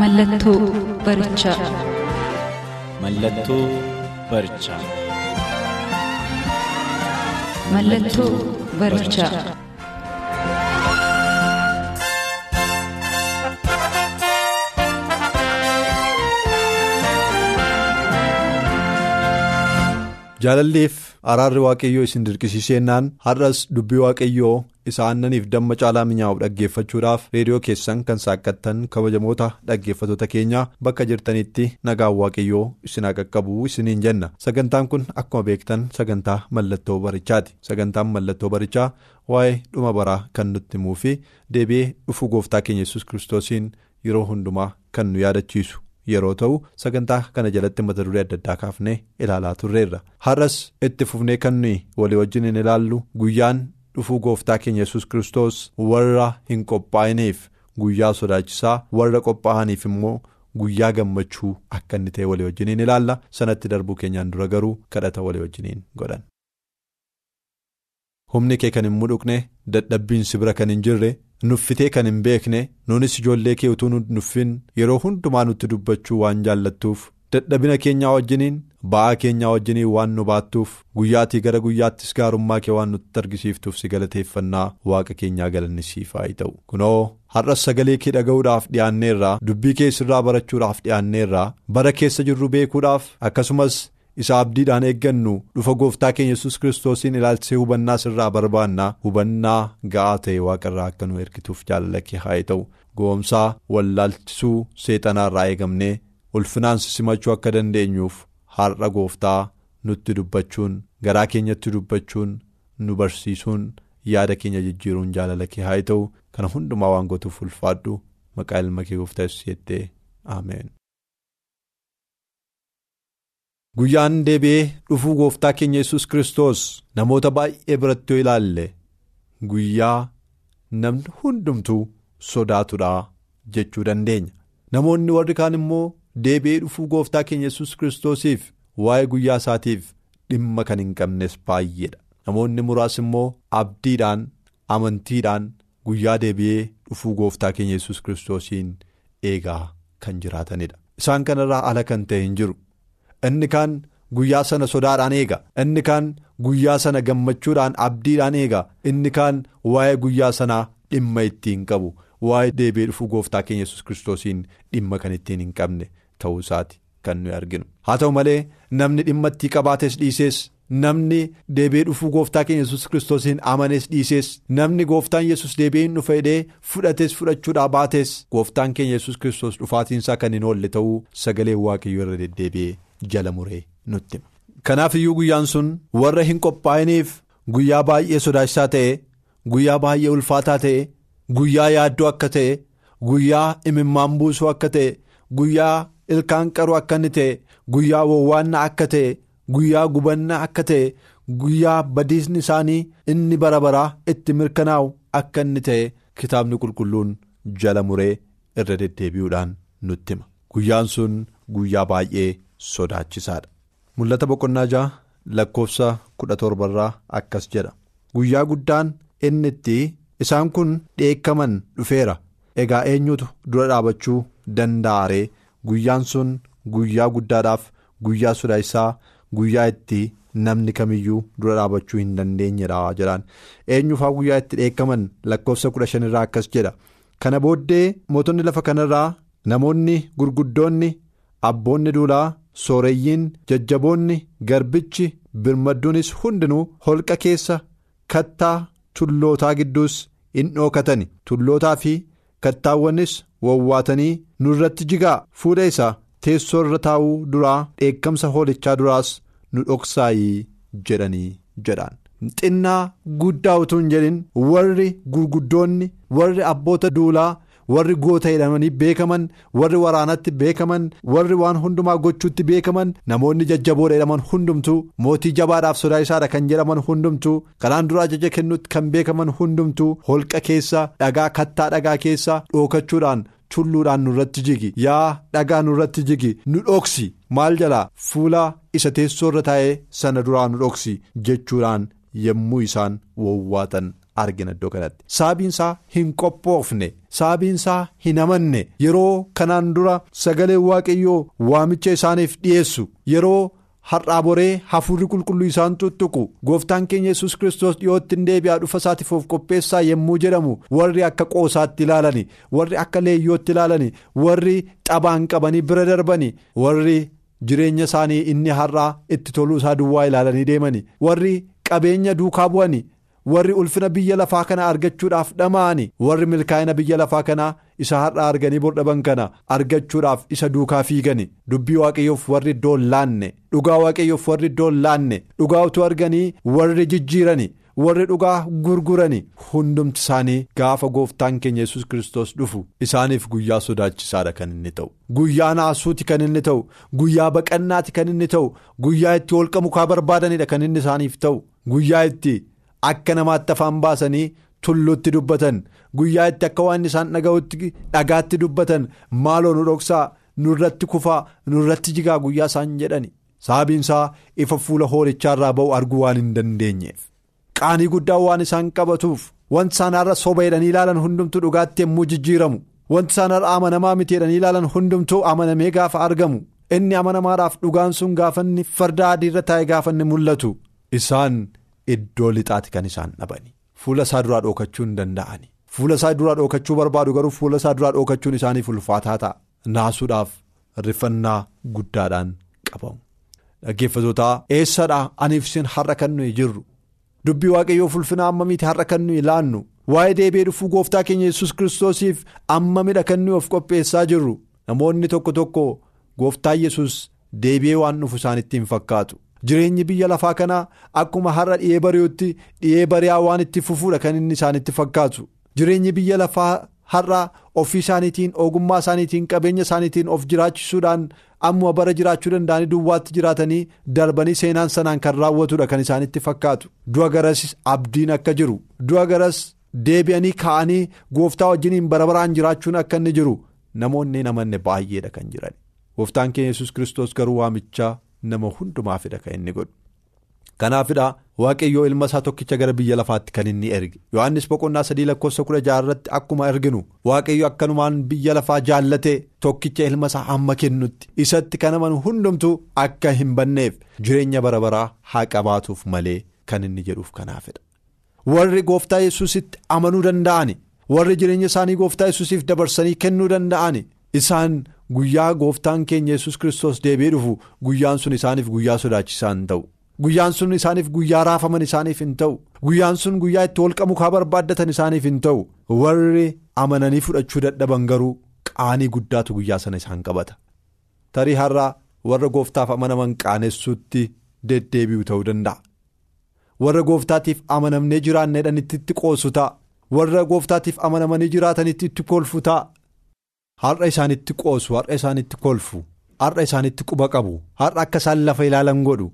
Mallattoo barichaa. Mallattoo barichaa. Mallattoo barichaa. Jaalalleef araarri waaqayyoo isin dirqisiiseennaan har'as dubbii waaqayyoo isa aannaniif damma caalaa minyaa'u dhaggeeffachuudhaaf reediyoo keessan kan saaqqattan kabajamoota dhaggeeffatoota keenyaa bakka jirtanitti nagaan waaqayyoo isin haa qaqqabu isiniin jenna. Sagantaan kun akkuma beektan sagantaa mallattoo barichaati. Sagantaan mallattoo barichaa waa'ee dhuma baraa kan nutti himuu fi deebi'ee dhufuu gooftaa keenya yesus kiristoosiin yeroo hundumaa kan nu yaadachiisu. yeroo ta'u sagantaa kana jalatti mata duree adda addaa kaafnee ilaalaa turreerra. Har'as itti fufnee kan nuyi walii wajjin hin ilaallu guyyaan dhufuu gooftaa keenya yesus kiristoos warra hin qophaa'iniif guyyaa sodaachisaa warra qophaa'aniif immoo guyyaa gammachuu akka inni ta'e walii wajjin hin ilaalla sanatti darbuu keenyaan dura garuu kadhata walii wajjiniin godhan. humni kee kan hin mudhuqne dadhabbiin si bira kan hin jirre. nuffitee kan hin beekne nuunis ijoollee kee utuu nuffin yeroo hundumaa nutti dubbachuu waan jaallattuuf dadhabina keenyaa wajjiniin ba'aa keenyaa wajjiniin waan nu baattuuf guyyaatii gara guyyaattis gaarummaa kee waan nutti argisiiftuuf si galateeffannaa waaqa keenyaa galanni siif haa ta'u kunoo har'as sagalee kee dhaga'uudhaaf dhiyaanneerraa dubbii kee sirraa barachuudhaaf dhiyaanneerraa bara keessa jirru beekuudhaaf akkasumas. isa abdiidhaan eeggannu dhufa gooftaa keenya yesus kiristoosiin ilaalchisee hubannaa sirraa barbaannaa hubannaa ga'aa ta'e waaqarraa akka nu ergituuf jaalala kee haa ta'u goomsaa wallaalchisuu seexanaarraa eegamnee ulfinaan simachuu akka dandeenyuuf har'a gooftaa nutti dubbachuun garaa keenyatti dubbachuun nu barsiisuun yaada keenya jijjiiruun jaalala kee haa ta'u kana hundumaa waan gootuuf ulfaadhu maqaa ilma kee gooftaa yesus jettee ameen. Guyyaan deebi'ee dhufuu gooftaa keenya yesus kiristoos namoota baay'ee biratti yoo ilaalle guyyaa namni hundumtuu sodaatudha jechuu dandeenya. Namoonni warri kaan immoo deebi'ee dhufuu gooftaa keenya yesus kiristoosiif waa'ee guyyaa isaatiif dhimma kan hin qabnes baay'eedha. Namoonni muraas immoo abdiidhaan amantiidhaan guyyaa deebi'ee dhufuu gooftaa keenya yesus kiristoosiin eegaa kan jiraatanidha. Isaan kanarraa ala kan ta'e hin jiru. Inni kaan guyyaa sana sodaadhaan eega inni kaan guyyaa sana gammachuudhaan abdiidhaan eega inni kaan waa'ee guyyaa sanaa dhimma ittiin qabu waa'ee deebi'ee dhufuu gooftaa keenya yesus kiristoosiin dhimma kan ittiin hin qabne ta'uu isaati kan nuyi arginu. Haa ta'u malee namni dhimma ittii qabaates dhiisees namni deebi'ee dhufuu gooftaa keenya yesus kiristoosiin amanes dhiisees namni gooftaan yesus deebi'ee hin dhufa jedhee fudhates fudhachuudhaa baates gooftaan keenya yesus kiristoos dhufaatiinsaa kan hin oolle ta'uu sagalee waaqayyoo irra deddeebi'ee. jala muree nutti. Kanaaf iyyuu guyyaan sun warra hin qophaa'iniif guyyaa baay'ee sodaachisaa ta'e guyyaa baay'ee ulfaataa ta'e guyyaa yaaddoo akka ta'e guyyaa imimmaan buusuu akka ta'e guyyaa ilkaan qaruu akka inni ta'e guyyaa wawwaannaa akka ta'e guyyaa gubannaa akka ta'e guyyaa badiisni isaanii inni bara baraa itti mirkanaa'u akka inni ta'e kitaabni qulqulluun jala muree irra deddeebi'uudhaan nutti hima. Guyyaan sun guyyaa baay'ee. Sodaachisaadha. Mul'ata boqonnaa ja'a lakkoofsa kudha torbarraa akkas jedha. Guyyaa guddaan inni itti isaan kun dheekkaman dhufeera. Egaa eenyutu dura dhaabachuu danda'a ree guyyaan sun guyyaa guddaadhaaf guyyaa sodaachisaa guyyaa itti namni kamiyyuu dura dhaabachuu hin dandeenyedha jedhaan. Eenyuufaa guyyaa itti dheekkaman lakkoofsa kudha shanirraa akkas jedha. Kana booddee mootonni lafa kanarraa namoonni gurguddoonni abboonni duulaa. sooreyyiin jajjaboonni garbichi birmadduunis hundinuu holqa keessa kattaa tullootaa gidduus in dhookatani tullootaa fi kattaawwanis wawwaatanii nurratti jigaa fuula isaa teessoo irra taa'uu duraa dheekkamsa hoolichaa duraas nu dhoksaayii jedhanii jedhaan xinnaa guddaa utuu hin jedhin warri gurguddoonni warri abboota duulaa. Warri goota jedhamanii beekaman warri waraanatti beekaman warri waan hundumaa gochuutti beekaman namoonni jajjaboodha jedhaman hundumtuu mootii jabaadhaaf sodaa isaadha kan jedhaman hundumtuu kanaan dura ajaja kennuutti kan beekaman hundumtuu holqa keessa dhagaa kattaa dhagaa keessa dhookachuudhaan tulluudhaan nurratti jigi. Yaa dhagaa nurratti jigi nu dhoksi. Maal jalaa fuula isa teessoo irra taa'ee sana duraa nu dhoksi jechuudhaan yommuu isaan wowwaatan. Argina iddoo kanatti saabiinsaa hin qophoofne saabiinsaa hin amanne yeroo kanaan dura sagalee waaqayyoo waamicha isaaniif dhiyeessu yeroo har'aa boree hafuurri qulqulluu isaan tuttuqu gooftaan keenya yesus kristos dhiyootti hin deebi'aa dhufa isaatiif of qopheessaa yommuu jedhamu warri akka qoosaatti ilaalani warri akka leeyyootti ilaalani warri xabaan qabanii bira darbani warri jireenya isaanii inni har'aa itti toluu isaa duwwaa ilaalanii deemani warri qabeenya duukaa bu'ani. Warri ulfina biyya lafaa kana argachuudhaaf dhama'ani. Warri milkaa'ina biyya lafaa kanaa isa har'a arganii bordhaban kana argachuudhaaf isa duukaa fiigani dubbii waaqayyoof warri iddoo laanne. Dhugaa waaqayyoof warri iddoo laanne. Dhugaa utuu arganii warri jijjiirani warri dhugaa gurgurani hundumti isaanii gaafa gooftaan keenya yesus kristos dhufu. Isaaniif guyyaa sodaachisaadha kan inni ta'u. Guyyaa naasuuti kan inni ta'u. Guyyaa baqannaati kan inni ta'u. Guyyaa itti holqa mukaa barbaadanidha kan inni isaaniif ta'u. Guyyaa itti. Akka namaatti afaan baasanii tulluutti dubbatan. Guyyaa itti akka waan isaan dhaga'utti dhagaatti dubbatan. Maaloo nu dhoksaa? Nurratti kufaa nurratti jigaa guyyaa isaan jedhani. Sababiinsaa ifa fuula hoolichaarraa ba'u arguu waan hin dandeenyeef qaanii guddaa waan isaan qabatuuf wanti isaan har'a soba jedhanii ilaalan hundumtuu dhugaatti yommuu jijjiiramu. Wanti isaan har'a amanamaa miti jedhanii ilaalan hundumtuu amanamee gaafa argamu. Inni amanamaadhaaf dhugaan sun gaafanni farda adiirra taa'e gaafanni mul'atu. Isaan. Iddoo lixaati kan isaan dhabani fuula isaa duraa dhookachuu hin danda'ani fuula isaa duraa dhookachuu barbaadu garuu fuula isaa duraa dhookachuun isaaniif ulfaataa ta'a. Naasuudhaaf rifannaa guddaadhaan qabamu. Dhaggeeffatootaa eessadhaa aniif isin har'a kan nuyi jirru? Dubbii waaqayyoof ulfina ammamiiti har'a kan nuyi laannu? Waa'ee deebi'ee dhufuu gooftaa keenya yesus kiristoosiif ammamidha kan nuyi of qopheessaa jirru? Namoonni tokko tokko gooftaa yesus deebi'ee waan dhufu isaanitti hin fakkaatu. Jireenyi biyya lafaa kanaa akkuma har'a dhiyee bari'utti dhiyee bari'aa waan itti fufuudha kan inni isaanitti fakkaatu. Jireenyi biyya lafaa har'a ofii isaaniitiin ogummaa isaaniitiin qabeenya isaaniitiin of jiraachisuudhaan ammuma bara jiraachuu danda'anii duwwaatti jiraatanii darbanii seenaan sanaan kan raawwatudha kan isaanitti fakkaatu. Du'a garas abdiin akka jiru. Du'a garas deebi'anii ka'anii gooftaa wajjiniin bara baraan jiraachuun akka inni jiru namoonni namanne baay'eedha kan jiran gooftaan keenya yesus kiristoos garuu waamichaa. Nama hundumaafidha kan inni godhu. Kanaafidha waaqayyoo ilma isaa tokkicha gara biyya lafaatti kan inni erge. Yohannis boqonnaa sadii lakkoofsa kudha jaha irratti akkuma erginu. Waaqayyo akkanumaan biyya lafaa jaallatee tokkicha ilma isaa hamma kennutti isatti kan amanu hundumtuu akka hin banneef jireenya bara baraa haa qabaatuuf malee kan inni jedhuuf kanaafidha warri gooftaa yesusitti amanuu danda'ani? Warri jireenya isaanii gooftaa yesusiif dabarsanii kennuu danda'ani? Isaan. Guyyaa gooftaan keenya yesus kristos deebi'ee dhufu guyyaan sun isaaniif guyyaa sodaachisaa hin ta'u. Guyyaan sun isaaniif guyyaa raafaman isaaniif hin ta'u. Guyyaan sun guyyaa itti holqa mukaa barbaaddatan isaaniif hin ta'u. Warri amananii fudhachuu dadhaban garuu qaanii guddaatu guyyaa sana isaan qabata. Tarii har'aa warra gooftaaf amanaman qaanessuutti deddeebi'u ta'uu danda'a. Warra gooftaatiif amanamnee jiraanneedhaan itti qoosu ta'a. Warra gooftaatiif amanamanii jiraatanitti itti kolfu ta'a. Har'a isaanitti qoosu har'a isaanitti kolfu har'a isaanitti quba qabu har'a akka isaan lafa ilaalan godhu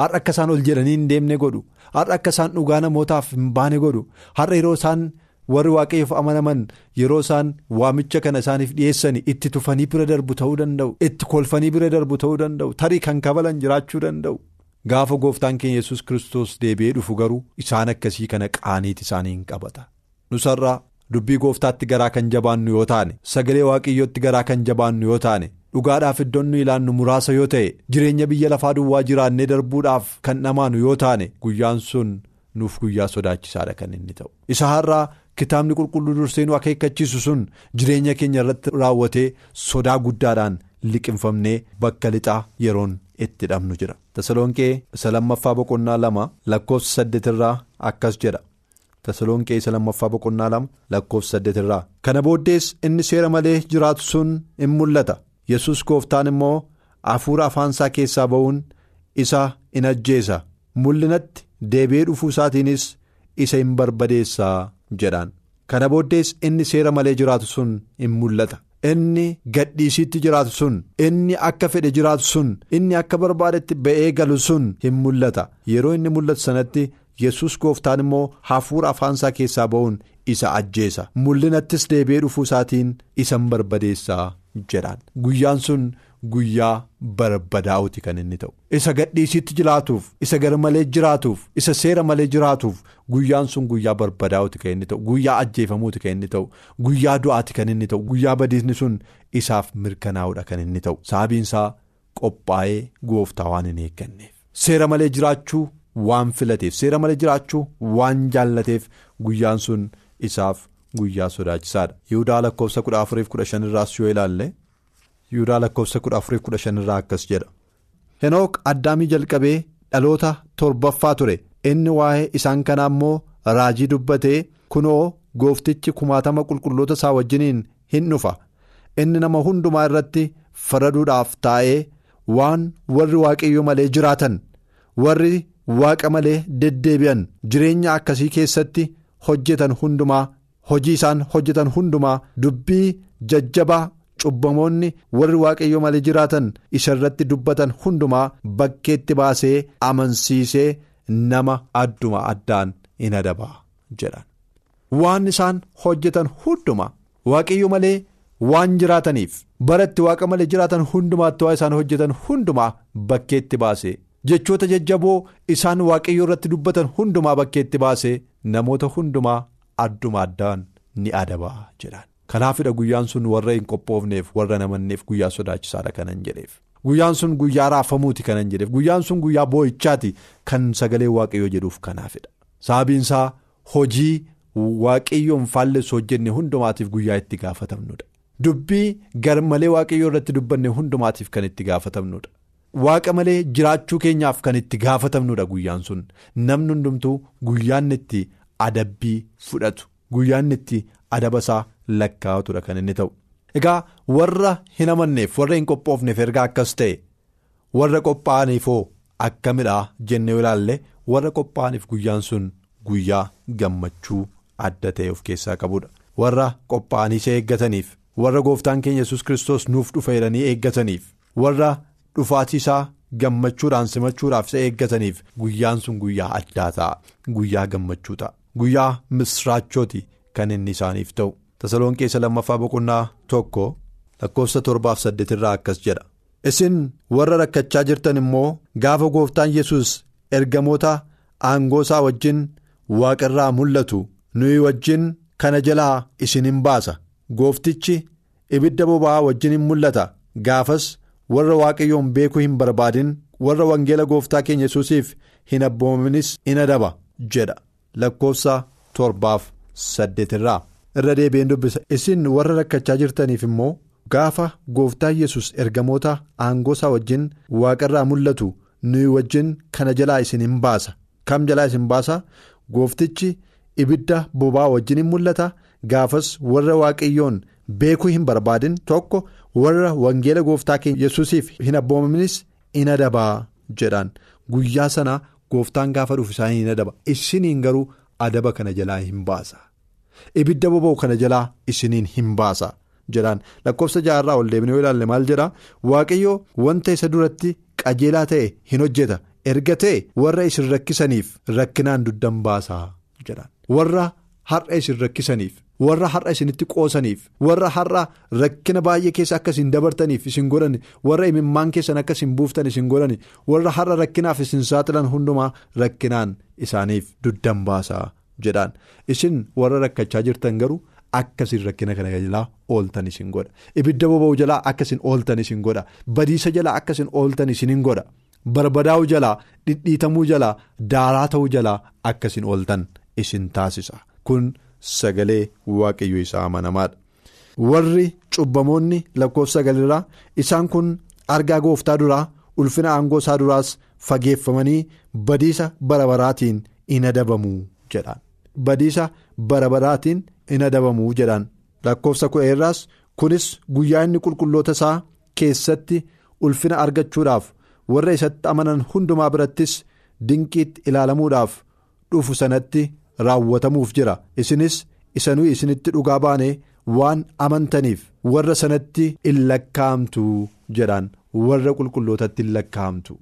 har'a akka isaan ol jedhanii hin deemne godhu har'a akka isaan dhugaa namootaaf hin baane godhu har'a yeroo isaan warri waaqayyoof amanaman yeroo isaan waamicha kana isaaniif dhiyeessanii itti tufanii bira darbu ta'uu danda'u itti kolfanii bira darbu ta'uu danda'u tarii kan kabalan jiraachuu danda'u gaafa gooftaan keenya yesus kristos deebi'ee dhufu garuu isaan akkasii kana qaaniiti isaanii hin qabata nusarraa. Dubbii gooftaatti garaa kan jabaannu yoo taane sagalee waaqayyootti garaa kan jabaannu yoo taane dhugaadhaaf iddoon nu ilaannu muraasa yoo ta'e jireenya biyya lafaa duwwaa jiraannee darbuudhaaf kan dhamaanu yoo taane guyyaan sun nuuf guyyaa sodaachisaadha kan inni ta'u isa har'aa kitaabni qulqulluu dursee nu akeekkachiisu sun jireenya keenya irratti raawwatee sodaa guddaadhaan liqinfamnee bakka lixaa yeroon itti dhabnu jira tasalonqee isa lammaffaa boqonnaa lama lakkoofsa saddeetirraa akkas jedha. Tasalonqee isa lammaffaa boqonnaa lama lakkoofsa saddeetirraa kana booddees inni seera malee jiraatu sun in mul'ata. Yesus gooftaan immoo hafuura afaansaa keessaa ba'uun isa in ajjeesa. Mul'inatti deebi'ee dhufuu isaatiinis isa hin barbadeessaa jedhaan. Kana booddees inni seera malee jiraatu sun hin mul'ata. Inni gadhiisiitti jiraatu sun inni akka fedhe jiraatu sun inni akka barbaadetti ba'ee galu sun hin mul'ata. Yeroo inni mul'atu sanatti yesus gooftaan immoo hafuura afaansaa keessaa ba'uun isa ajjeesa. Mul'inattis deebi'ee dhufuu isaatiin isa hin barbadeessaa jedhaan guyyaan sun guyyaa barbadaa'uti kan inni ta'u. Isa gadhiisiitti jiraatuuf isa gar malee jiraatuuf isa seera malee jiraatuuf guyyaan sun guyyaa barbadaa'uti kan inni ta'u. Guyyaa ajjeefamuuti kan inni ta'u. Guyyaa du'aati kan inni ta'u. Guyyaa badiisni sun isaaf mirkanaa'uudha kan inni ta'u. Sababiinsaa qophaa'ee gooftaa waan hin eegganneef. Seera malee jiraachuu waan filateef seera malee jiraachuu waan jaallateef guyyaan sun isaaf guyyaa sodaachisaadha yihudaa lakkoofsa kudha afuriif kudha shan irraas yoo ilaalle. Yihudaa lakkoofsa kudha afuriif kudha shan irraa akkas jedha. Henook addaamii jalqabee dhaloota torbaffaa ture inni waa'ee isaan kanaa immoo raajii dubbatee kunoo gooftichi kumaatama qulqulloota isaa wajjiniin hin dhufa inni nama hundumaa irratti faraduudhaaf taa'ee waan warri waaqayyo malee jiraatan warri waaqa malee deddeebi'an jireenya akkasii keessatti hojjetan hundumaa hojii isaan hojjetan hundumaa dubbii jajjabaa. cubbamoonni warri waaqayyo malee jiraatan isa irratti dubbatan hundumaa bakkeetti baasee amansiisee nama adduma addaan in adaba jedhan waan isaan hojjetan hundumaa waaqayyo malee waan jiraataniif baratti waaqa malee jiraatan hundumaatti waa isaan hojjetan hundumaa bakkeetti baasee jechoota jajjaboo isaan waaqayyo irratti dubbatan hundumaa bakkeetti baasee namoota hundumaa adduma addaan ni adaba jedhan. kanaafidha guyyaan sun warra hin qophoofneef warra namanneef guyyaa sodaachisaadha kanan jedheef. Guyyaan sun guyyaa raafamuuti kanan jedheef. Guyyaan sun guyyaa boo'ichaati kan sagalee waaqayyoo jedhuuf kanaafidha sababiinsaa hojii waaqayyoon faallessu hojjenne hundumaatiif guyyaa itti gaafatamnudha dubbii gar malee waaqayyoo irratti dubbanne hundumaatiif kan itti gaafatamnudha waaqa malee jiraachuu keenyaaf kan itti gaafatamnudha guyyaan sun. Namni hundumtuu guyyaan itti adabbii fudhatu guyyaan itti adabasaa lakkaa'atudha kan inni ta'u. Egaa warra hin amanneef warra hin qophoofneef ergaa akkas ta'e? Warra qophaa'aniifoo akkamidhaa jennee ilaalle? Warra qophaa'aniif guyyaan sun guyyaa gammachuu adda ta'e of keessaa qabudha warra qophaa'anii isa eeggataniif warra gooftaan keenya yesus kiristoos nuuf dhufa jedhanii eeggataniif warra dhufaatiisaa gammachuudhaan simachuudhaaf isa eeggataniif guyyaan sun guyyaa addaa ta'a. Guyyaa gammachuu ta'a. Guyyaa misraachooti kan inni isaaniif ta'u. tasaloon keessa lammaffaa boqonnaa tokko lakkoofsa torbaaf saddeet irraa akkas jedha. Isin warra rakkachaa jirtan immoo gaafa gooftaan yesus ergamoota aangoo isaa wajjin waaqarraa mul'atu nuyi wajjin kana jalaa isin hin baasa. Gooftichi ibidda boba'aa wajjin hin mul'ata. Gaafas warra waaqayyoon beekuu hin barbaadin warra wangeela gooftaa keenya yesusiif hin abboominis in adaba jedha. Lakkoofsa torbaaf saddeet irraa. irra deebi'een dubbisa. Isin warra rakkachaa jirtaniif immoo gaafa gooftaan yesus ergamoota aangoo isaa wajjin waaqarraa mul'atu nuyi wajjin kana jalaa isin hin baasa. Kam jalaa isin baasa? Gooftichi ibidda boba'aa wajjin hin mul'ata. Gaafas warra waaqayyoon beekuu hin barbaadin tokko warra wangeela gooftaa keenya yesusiif hin abboominis in adabaa jedhaan guyyaa sana gooftaan gaafa dhufu isaanii hin adaba. Isiniin garuu adaba kana jalaa hin baasa. ibidda boba'u kana jalaa isiniin hin baasa jedhaan lakkoofsa jaarraa ol deebinee yoo ilaalle maal jedha waaqayyo wanta isa duratti qajeelaa ta'e hin hojjeta. Erga ta'e warra isin rakkisaniif rakkinaan duddan baasaa jedhaan warra har'a isin rakkisaniif warra har'a isinitti qoosaniif warra har'a rakkina baay'ee keessa akka isin dabartaniif isin godhan warra imimmaan keessan akka isin buuftan isin godhan warra har'a rakkinaaf isin saaxilan hundumaa rakkinaan isaaniif duddan baasaa. jedhaan. Isin warra rakkachaa jirtan garuu akkasin rakkina kana jalaa ooltan isin godha. Ibidda boba'u jalaa akkasin ooltan isin godha. Badiisa jalaa akkasin ooltan isin godha. Barbadaa'u jalaa dhidhiitamuu jalaa daaraa ta'uu jalaa akkasin ooltan isin taasisa. Kun sagalee waaqayyo isaa amanamaadha warri cubbamoonni lakkoofsa sagalirraa isaan kun argaa gooftaa duraa ulfina aangoo isaa duraas fageeffamanii badiisa barabaraatiin in adabamu jedhaan. badiisa barabaraatiin in adabamuu jedhaan lakkoofsa kudha irraas kunis guyyaa inni qulqulloota isaa keessatti ulfina argachuudhaaf warra isatti amanan hundumaa birattis dinqiitti ilaalamuudhaaf dhufu sanatti raawwatamuuf jira. Isinis isa nuyi isinitti dhugaa baane waan amantaniif warra sanatti in lakkaa'amtu jedhaan warra qulqullootatti in lakkaa'amtu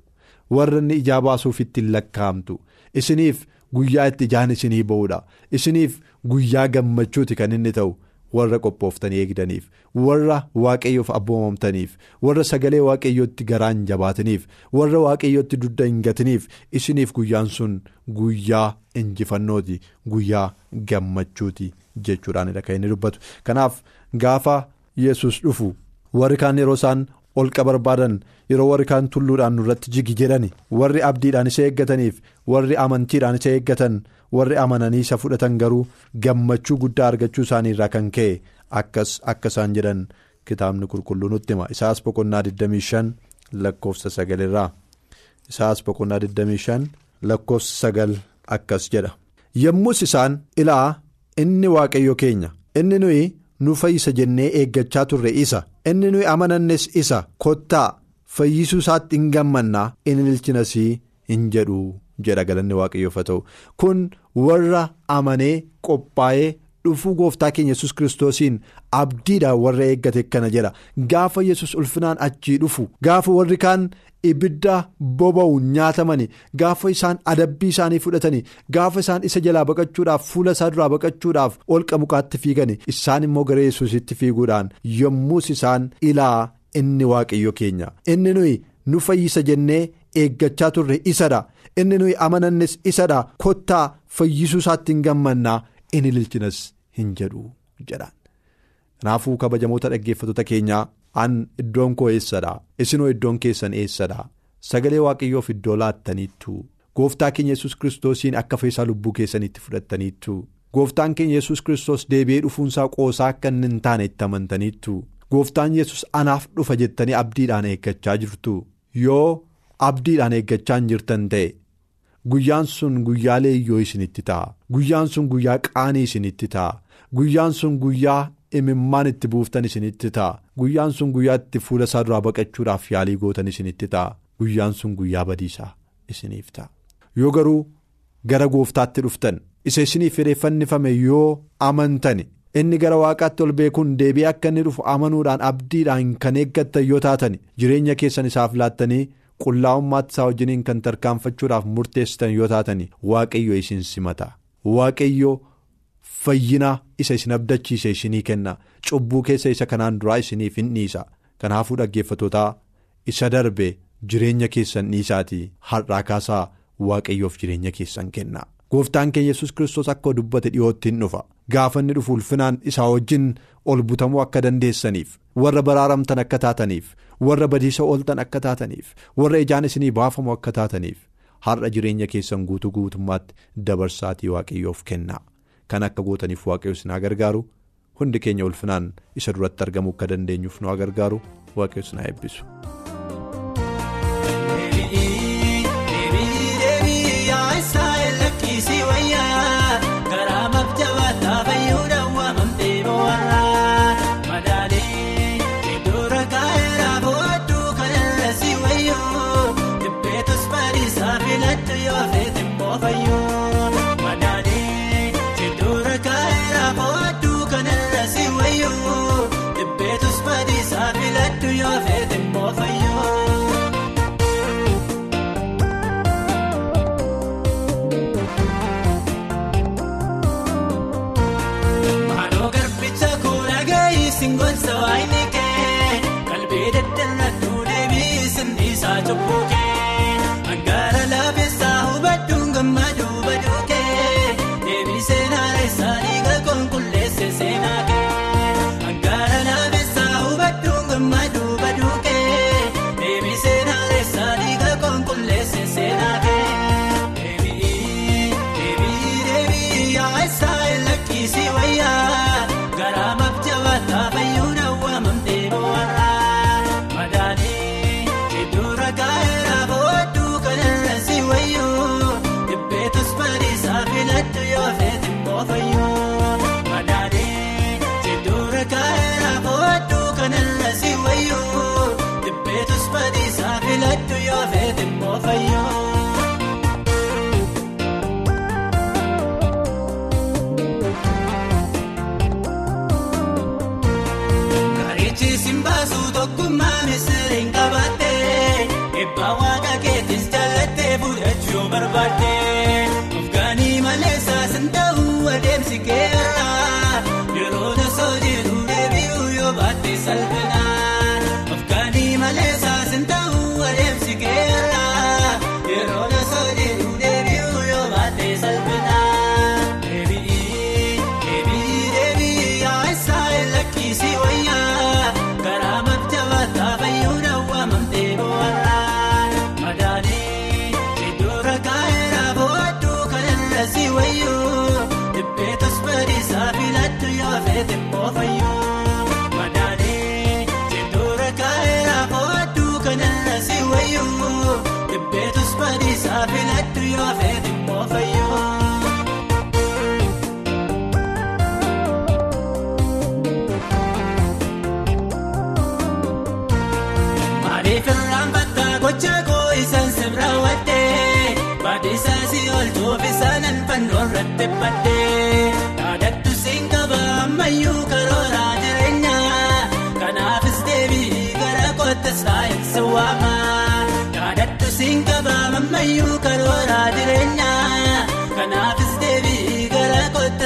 warra inni ijaa baasuufitti in lakkaa'amtu isiniif guyyaa itti ijaan isinii ba'uudha. Isiniif guyyaa gammachuuti kan inni ta'u. Warra qophooftanii eegdaniif warra waaqayyoof abboomamtaniif warra sagalee waaqayyootti garaan jabaataniif warra waaqayyootti dudda hin gatiniif isiniif guyyaan sun guyyaa injifannooti guyyaa gammachuuti jechuudhaanidha kan inni dubbatu kanaaf gaafa yesus dhufu warri kaan yeroo isaan holqa barbaadan yeroo warri kaan tulluudhaan nurratti jigi jedhani warri abdiidhaan isa eeggataniif warri amantiidhaan isa eeggatan. Warri amananii isa fudhatan garuu gammachuu guddaa argachuu isaanii irraa kan ka'e akka isaan jedhan kitaabni qulqulluu nutti hima. Isaas boqonnaa 25 lakkoofsa 9 irraa. Isaas boqonnaa 25 lakkoofsa 9 akkas jedha. Yommus isaan ilaa inni waaqayyo keenya. Inni nuyi nu fayyisa jennee eeggachaa turre isa. Inni nuyi amanannes isa. Kottaa fayyisuu isaatti hin gammannaa. In ilchinas hin jedhu. Jedha galanni waaqayyoof ta'u. Kun warra amanee qophaa'ee dhufuu gooftaa keenya yesus kiristoosiin abdiidhaan warra eeggate kana jedha gaafa yesus ulfinaan achii dhufu gaafa warri kaan ibidda boba'u nyaatamani gaafa isaan adabbii isaanii fudhatani gaafa isaan isa jalaa baqachuudhaaf fuula isaa duraa baqachuudhaaf holqa mukaatti fiigani isaan immoo gara yesusitti fiiguudhaan yommus isaan ilaa inni waaqayyo keenya. Inni nuyi nu fayyisa jennee eeggachaa turre isadha. inni nuyi amanannes isadha kottaa fayyisuu isaatti hin gammannaa. In ililchinas hin jedhu jedhaan kanaafuu kabajamoota dhaggeeffattoota keenyaa an iddoon koo eessadha isinoo iddoon keessan eessadha sagalee waaqayyoof iddoo laattaniittu? Gooftaa keenya yesus kiristoosiin akka fayyisaa lubbuu keessaniitti fudhattaniittu? Gooftaan keenya yesus kiristoos deebi'ee dhufuunsaa qoosaa akka inni hin taane itti amantaniittu? Gooftaan yesus anaaf dhufa jettanii abdiidhaan eeggachaa jirtu? Yoo abdiidhaan eeggachaa hin jirtan ta'e. Guyyaan sun guyyaa leeyyoo isinitti ta'a guyyaan sun guyyaa qaanii isinitti ta'a guyyaan sun guyyaa imimmaan itti buuftan isinitti ta'a guyyaan sun guyyaa itti fuula isaa duraa baqachuudhaaf yaalii gootan isinitti ta'a guyyaan sun guyyaa badiisaa isiniif ta'a yoo garuu gara gooftaatti dhuftan isa isiniif fedheeffannifame yoo amantan inni gara waaqaatti ol beekuun deebi'ee akka inni dhufu amanuudhaan abdiidhaan kan eeggattan yoo taatan jireenya keessan isaaf laattanii. Qullaa'ummaatti isaa wajjiniin kan tarkaanfachuudhaaf murteessitan yoo taatan waaqayyo isin simata. Waaqayyo fayyina isa isin abdachiise isinii kenna. Cubbuu keessa isa kanaan duraa isiniif hin dhiisa. Kanaafuu dhaggeeffatootaa isa darbe jireenya keessan dhiisaatii. Har'aa kaasaa waaqayyoof jireenya keessan kenna. Gooftaan keenya yesus kiristoos akka dubbate dhiyootti hin dhufa. Gaafa inni dhufu ulfinaan isaa wajjin ol butamuu akka dandeessaniif warra baraaramtan akka taataniif warra badiisa ooltan akka taataniif warra ijaan isinii baafamu akka taataniif har'a jireenya keessan guutuu guutummaatti dabarsaatii waaqayyoof kennaa kan akka gootaniif waaqayyo isin haa gargaaru hundi keenya ulfinaan isa duratti argamuu akka dandeenyuuf nu haa gargaaru waaqayyo isin haa eebbisu. filattu yoo fedhi moofayyoo. Maaliif irraan bakka gochaa koo isaan sirraawwattee baadhiisaas ol tuufisaa nan fannoo irratti badhee.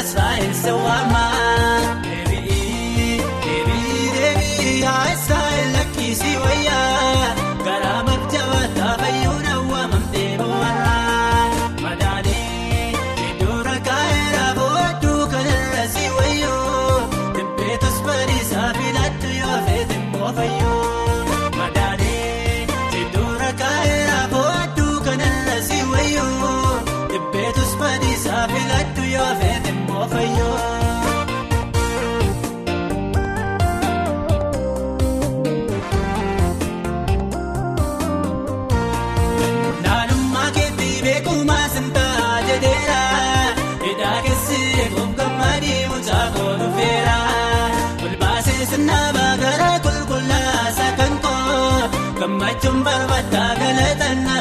sai seu amar. Laachuun barbaaddaa galataan.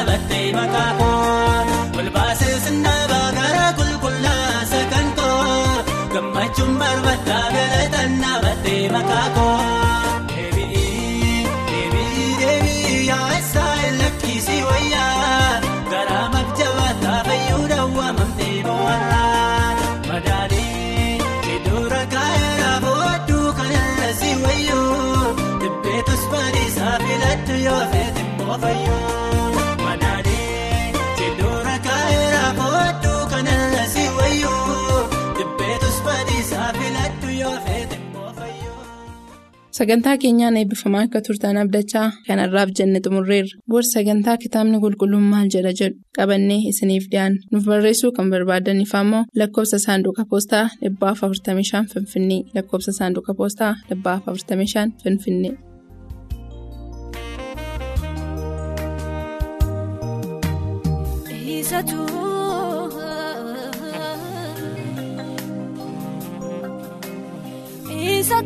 sagantaa keenyaan eebbifamaa akka turtan abdachaa kanarraaf jenne xumurreerra. Boorsi sagantaa kitaabni qulqulluun maal jedha jedhu? Qabannee isiniif dhiyaanne nu barreessuu kan barbaadaniif ammoo lakkoofsa saanduqa poostaa 455 finfinnee. Lakkoofsa saanduqa poostaa 455 finfinnee. Isa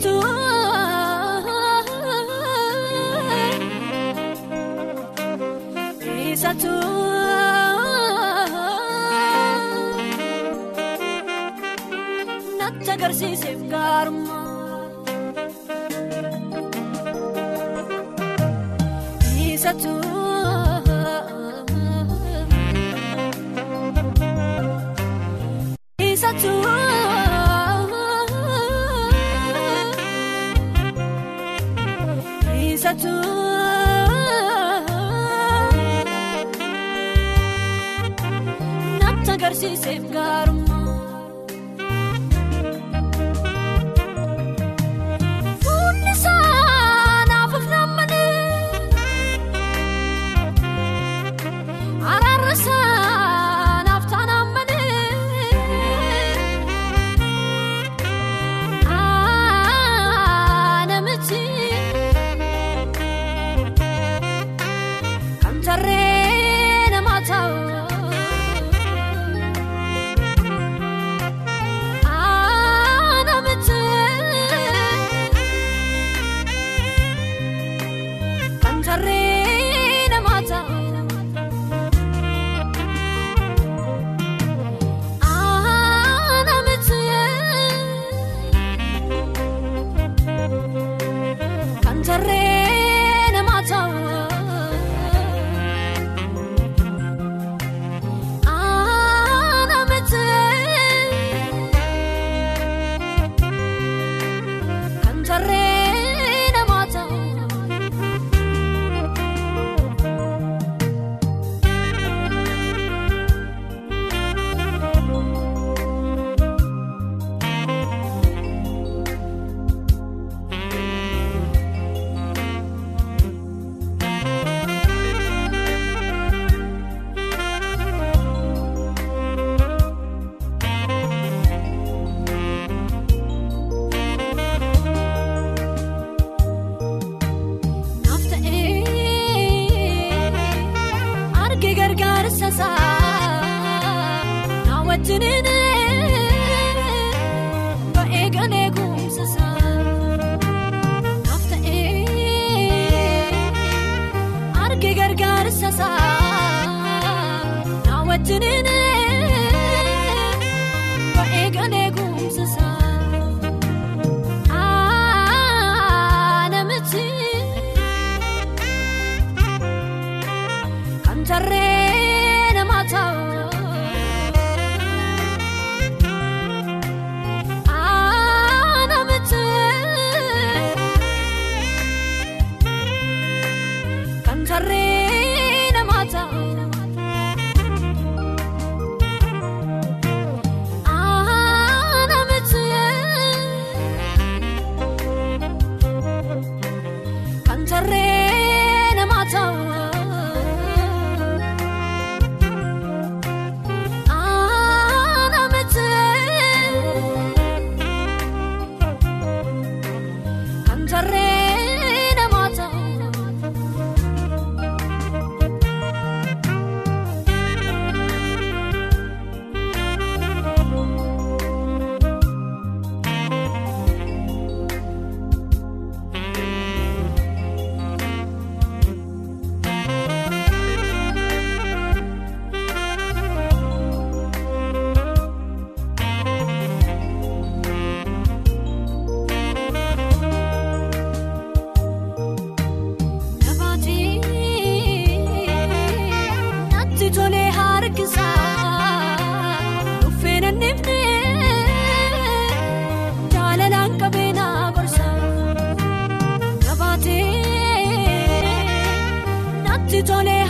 jiraatu. Natti agarsiiseef gaarummaa. seef gaarummaa. Tarree natti tolee